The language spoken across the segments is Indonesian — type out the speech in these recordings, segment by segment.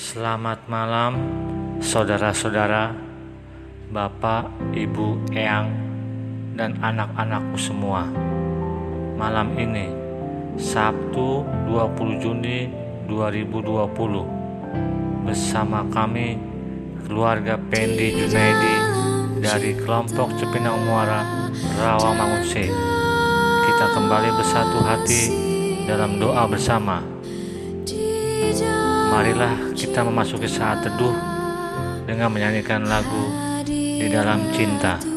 Selamat malam, saudara-saudara, bapak, ibu, eyang, dan anak-anakku semua. Malam ini, Sabtu 20 Juni 2020, bersama kami, keluarga Pendi Junaidi dari kelompok Cepinang Muara, Rawamangun C. Kita kembali bersatu hati dalam doa bersama Marilah kita memasuki saat teduh dengan menyanyikan lagu di dalam cinta.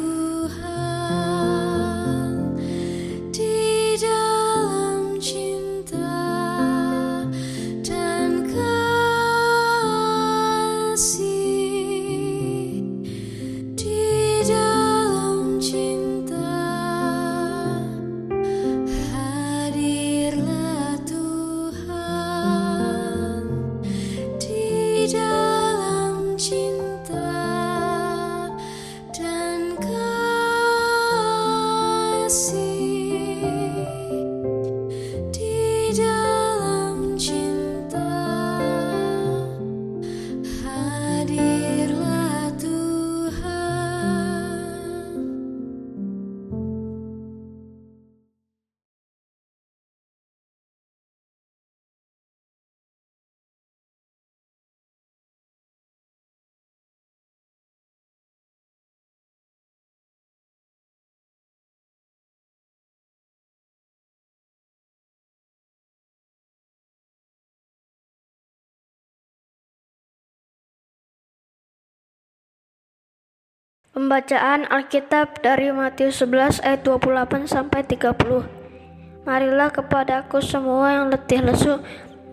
Pembacaan Alkitab dari Matius 11 ayat 28 sampai 30. Marilah kepadaku semua yang letih lesu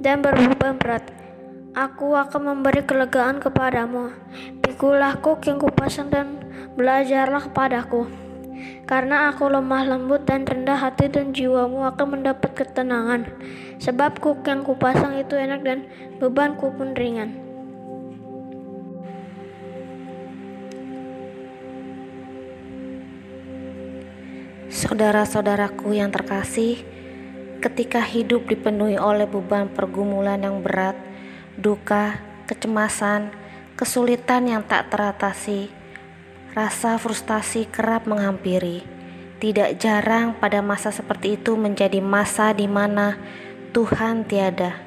dan berbeban berat. Aku akan memberi kelegaan kepadamu. Pikulah kuk yang kupasang dan belajarlah kepadaku. Karena aku lemah lembut dan rendah hati dan jiwamu akan mendapat ketenangan. Sebab kuk yang kupasang itu enak dan bebanku pun ringan. Saudara-saudaraku yang terkasih, ketika hidup dipenuhi oleh beban pergumulan yang berat, duka, kecemasan, kesulitan yang tak teratasi, rasa frustasi kerap menghampiri. Tidak jarang pada masa seperti itu menjadi masa di mana Tuhan tiada.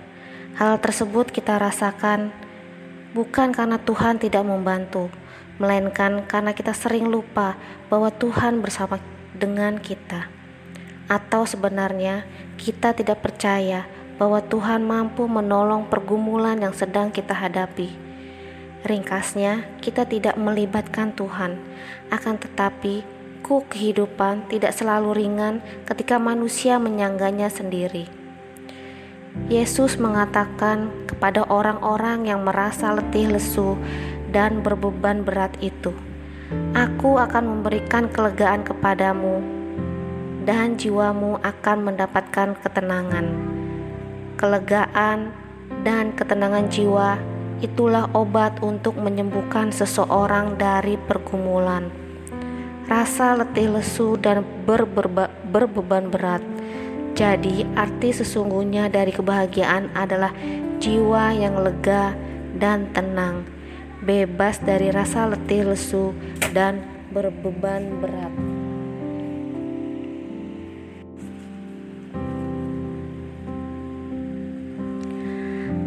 Hal tersebut kita rasakan bukan karena Tuhan tidak membantu, melainkan karena kita sering lupa bahwa Tuhan bersama dengan kita, atau sebenarnya kita tidak percaya bahwa Tuhan mampu menolong pergumulan yang sedang kita hadapi. Ringkasnya, kita tidak melibatkan Tuhan, akan tetapi ku kehidupan tidak selalu ringan ketika manusia menyangganya sendiri. Yesus mengatakan kepada orang-orang yang merasa letih lesu dan berbeban berat itu, Aku akan memberikan kelegaan kepadamu, dan jiwamu akan mendapatkan ketenangan. Kelegaan dan ketenangan jiwa itulah obat untuk menyembuhkan seseorang dari pergumulan. Rasa letih lesu dan berbeban berat. Jadi, arti sesungguhnya dari kebahagiaan adalah jiwa yang lega dan tenang bebas dari rasa letih lesu dan berbeban berat.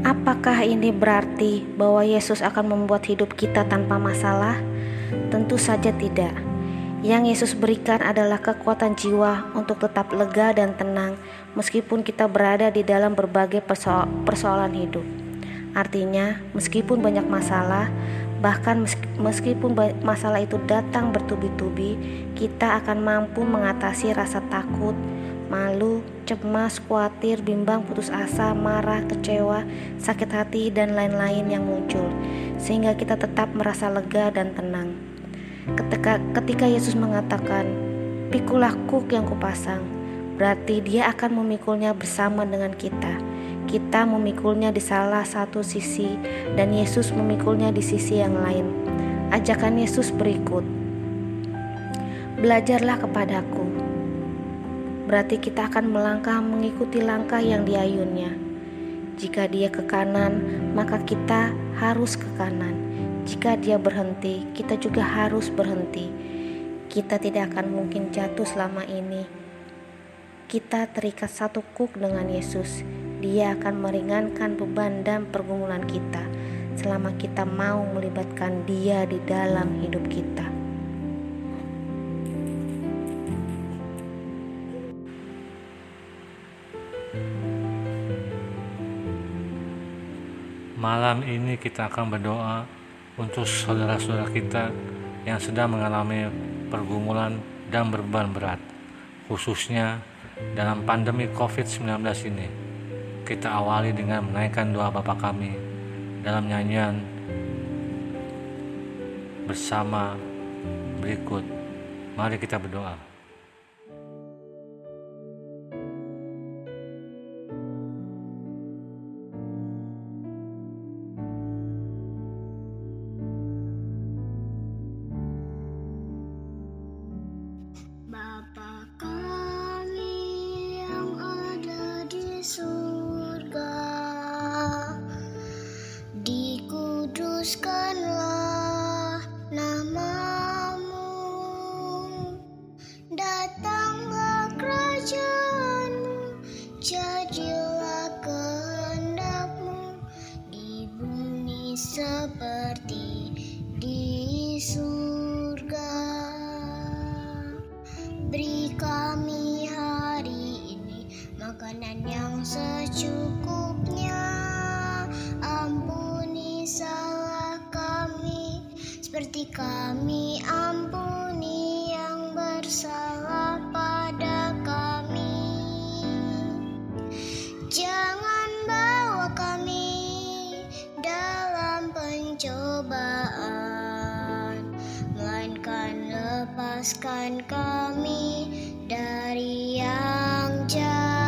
Apakah ini berarti bahwa Yesus akan membuat hidup kita tanpa masalah? Tentu saja tidak. Yang Yesus berikan adalah kekuatan jiwa untuk tetap lega dan tenang, meskipun kita berada di dalam berbagai persoalan hidup. Artinya, meskipun banyak masalah, bahkan meskipun masalah itu datang bertubi-tubi, kita akan mampu mengatasi rasa takut, malu, cemas, khawatir, bimbang, putus asa, marah, kecewa, sakit hati, dan lain-lain yang muncul, sehingga kita tetap merasa lega dan tenang. Ketika, ketika Yesus mengatakan, "Pikulah kuk yang kupasang," berarti Dia akan memikulnya bersama dengan kita kita memikulnya di salah satu sisi dan Yesus memikulnya di sisi yang lain. Ajakan Yesus berikut. Belajarlah kepadaku. Berarti kita akan melangkah mengikuti langkah yang diayunnya. Jika dia ke kanan, maka kita harus ke kanan. Jika dia berhenti, kita juga harus berhenti. Kita tidak akan mungkin jatuh selama ini. Kita terikat satu kuk dengan Yesus. Dia akan meringankan beban dan pergumulan kita selama kita mau melibatkan Dia di dalam hidup kita. Malam ini kita akan berdoa untuk saudara-saudara kita yang sedang mengalami pergumulan dan beban berat, khususnya dalam pandemi COVID-19 ini. Kita awali dengan menaikkan doa Bapa kami dalam nyanyian bersama berikut. Mari kita berdoa. Seperti kami ampuni yang bersalah pada kami. Jangan bawa kami dalam pencobaan, melainkan lepaskan kami dari yang jahat,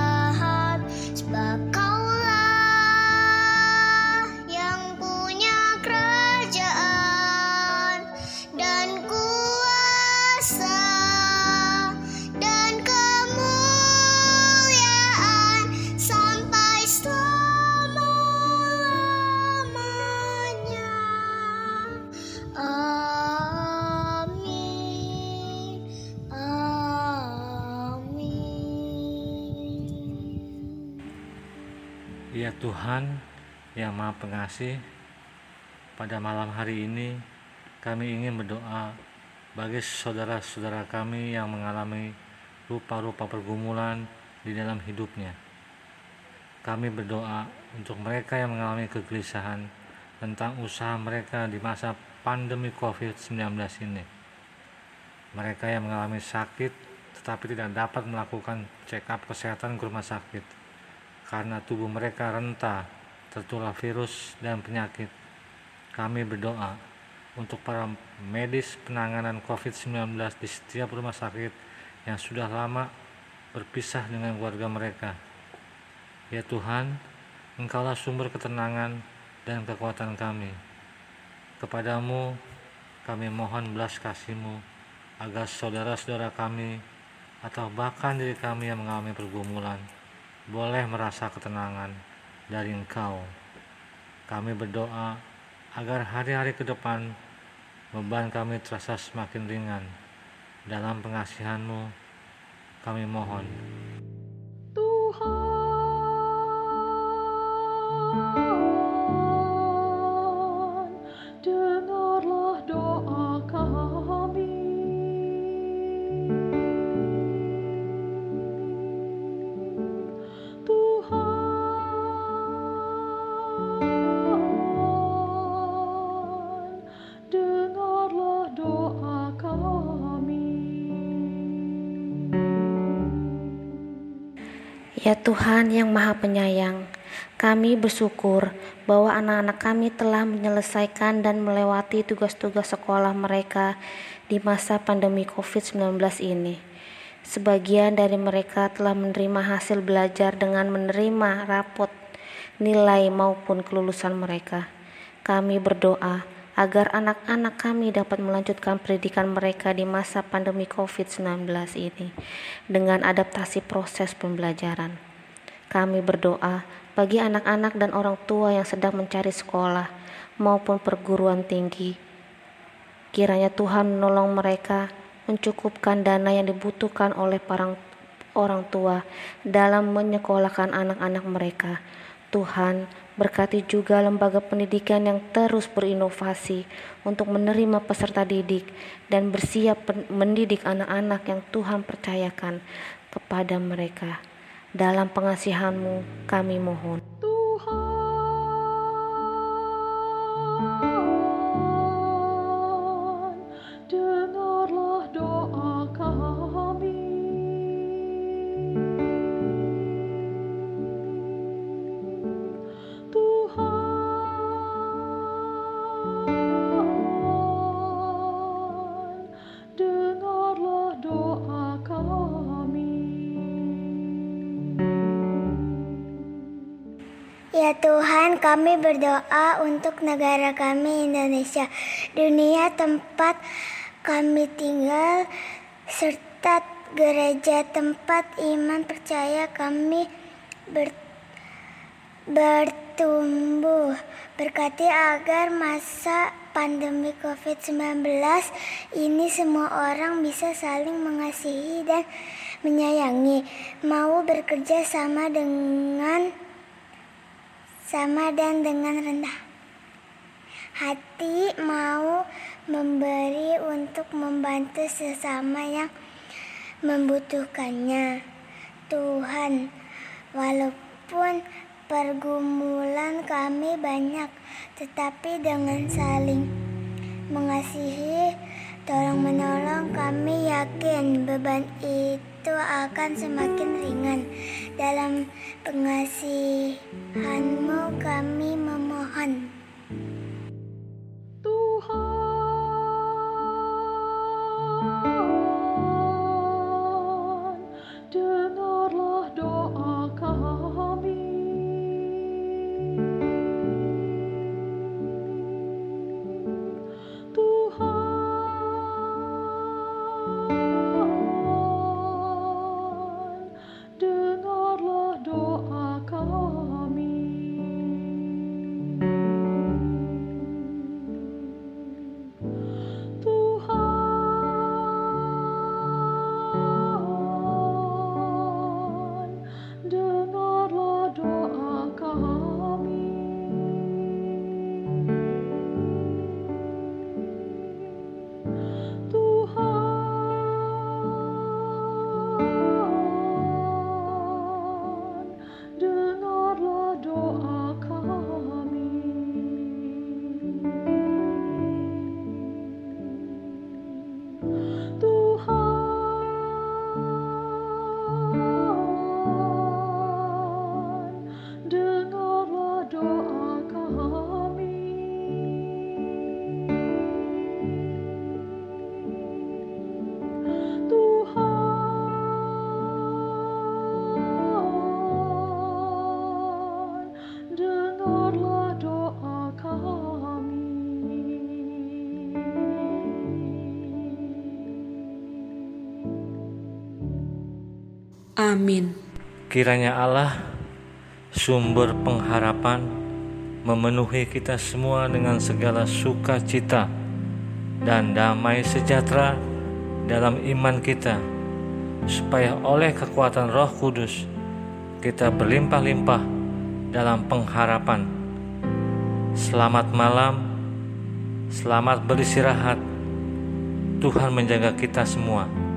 Ya Tuhan yang Maha Pengasih, pada malam hari ini kami ingin berdoa bagi saudara-saudara kami yang mengalami rupa-rupa pergumulan di dalam hidupnya. Kami berdoa untuk mereka yang mengalami kegelisahan tentang usaha mereka di masa pandemi COVID-19 ini. Mereka yang mengalami sakit tetapi tidak dapat melakukan check up kesehatan ke rumah sakit karena tubuh mereka renta tertular virus dan penyakit. Kami berdoa untuk para medis penanganan COVID-19 di setiap rumah sakit yang sudah lama berpisah dengan keluarga mereka. Ya Tuhan, Engkaulah sumber ketenangan dan kekuatan kami. Kepadamu kami mohon belas kasih-Mu agar saudara-saudara kami atau bahkan diri kami yang mengalami pergumulan boleh merasa ketenangan dari Engkau. Kami berdoa agar hari-hari ke depan beban kami terasa semakin ringan. Dalam pengasihan-Mu, kami mohon. Ya Tuhan yang Maha Penyayang, kami bersyukur bahwa anak-anak kami telah menyelesaikan dan melewati tugas-tugas sekolah mereka di masa pandemi COVID-19 ini. Sebagian dari mereka telah menerima hasil belajar dengan menerima rapot nilai maupun kelulusan mereka. Kami berdoa agar anak-anak kami dapat melanjutkan pendidikan mereka di masa pandemi COVID-19 ini dengan adaptasi proses pembelajaran. Kami berdoa bagi anak-anak dan orang tua yang sedang mencari sekolah maupun perguruan tinggi. Kiranya Tuhan menolong mereka mencukupkan dana yang dibutuhkan oleh para orang tua dalam menyekolahkan anak-anak mereka. Tuhan berkati juga lembaga pendidikan yang terus berinovasi untuk menerima peserta didik dan bersiap mendidik anak-anak yang Tuhan percayakan kepada mereka. Dalam pengasihanmu kami mohon. Tuhan, kami berdoa untuk negara kami Indonesia, dunia tempat kami tinggal, serta gereja tempat iman percaya kami ber, bertumbuh. Berkati agar masa pandemi COVID-19 ini semua orang bisa saling mengasihi dan menyayangi, mau bekerja sama dengan sama dan dengan rendah hati mau memberi untuk membantu sesama yang membutuhkannya. Tuhan, walaupun pergumulan kami banyak, tetapi dengan saling mengasihi, tolong menolong kami yakin beban itu akan semakin ringan dalam pengasihanmu kami memohon. Amin. Kiranya Allah, sumber pengharapan, memenuhi kita semua dengan segala sukacita dan damai sejahtera dalam iman kita, supaya oleh kekuatan Roh Kudus kita berlimpah-limpah dalam pengharapan. Selamat malam, selamat beristirahat. Tuhan menjaga kita semua.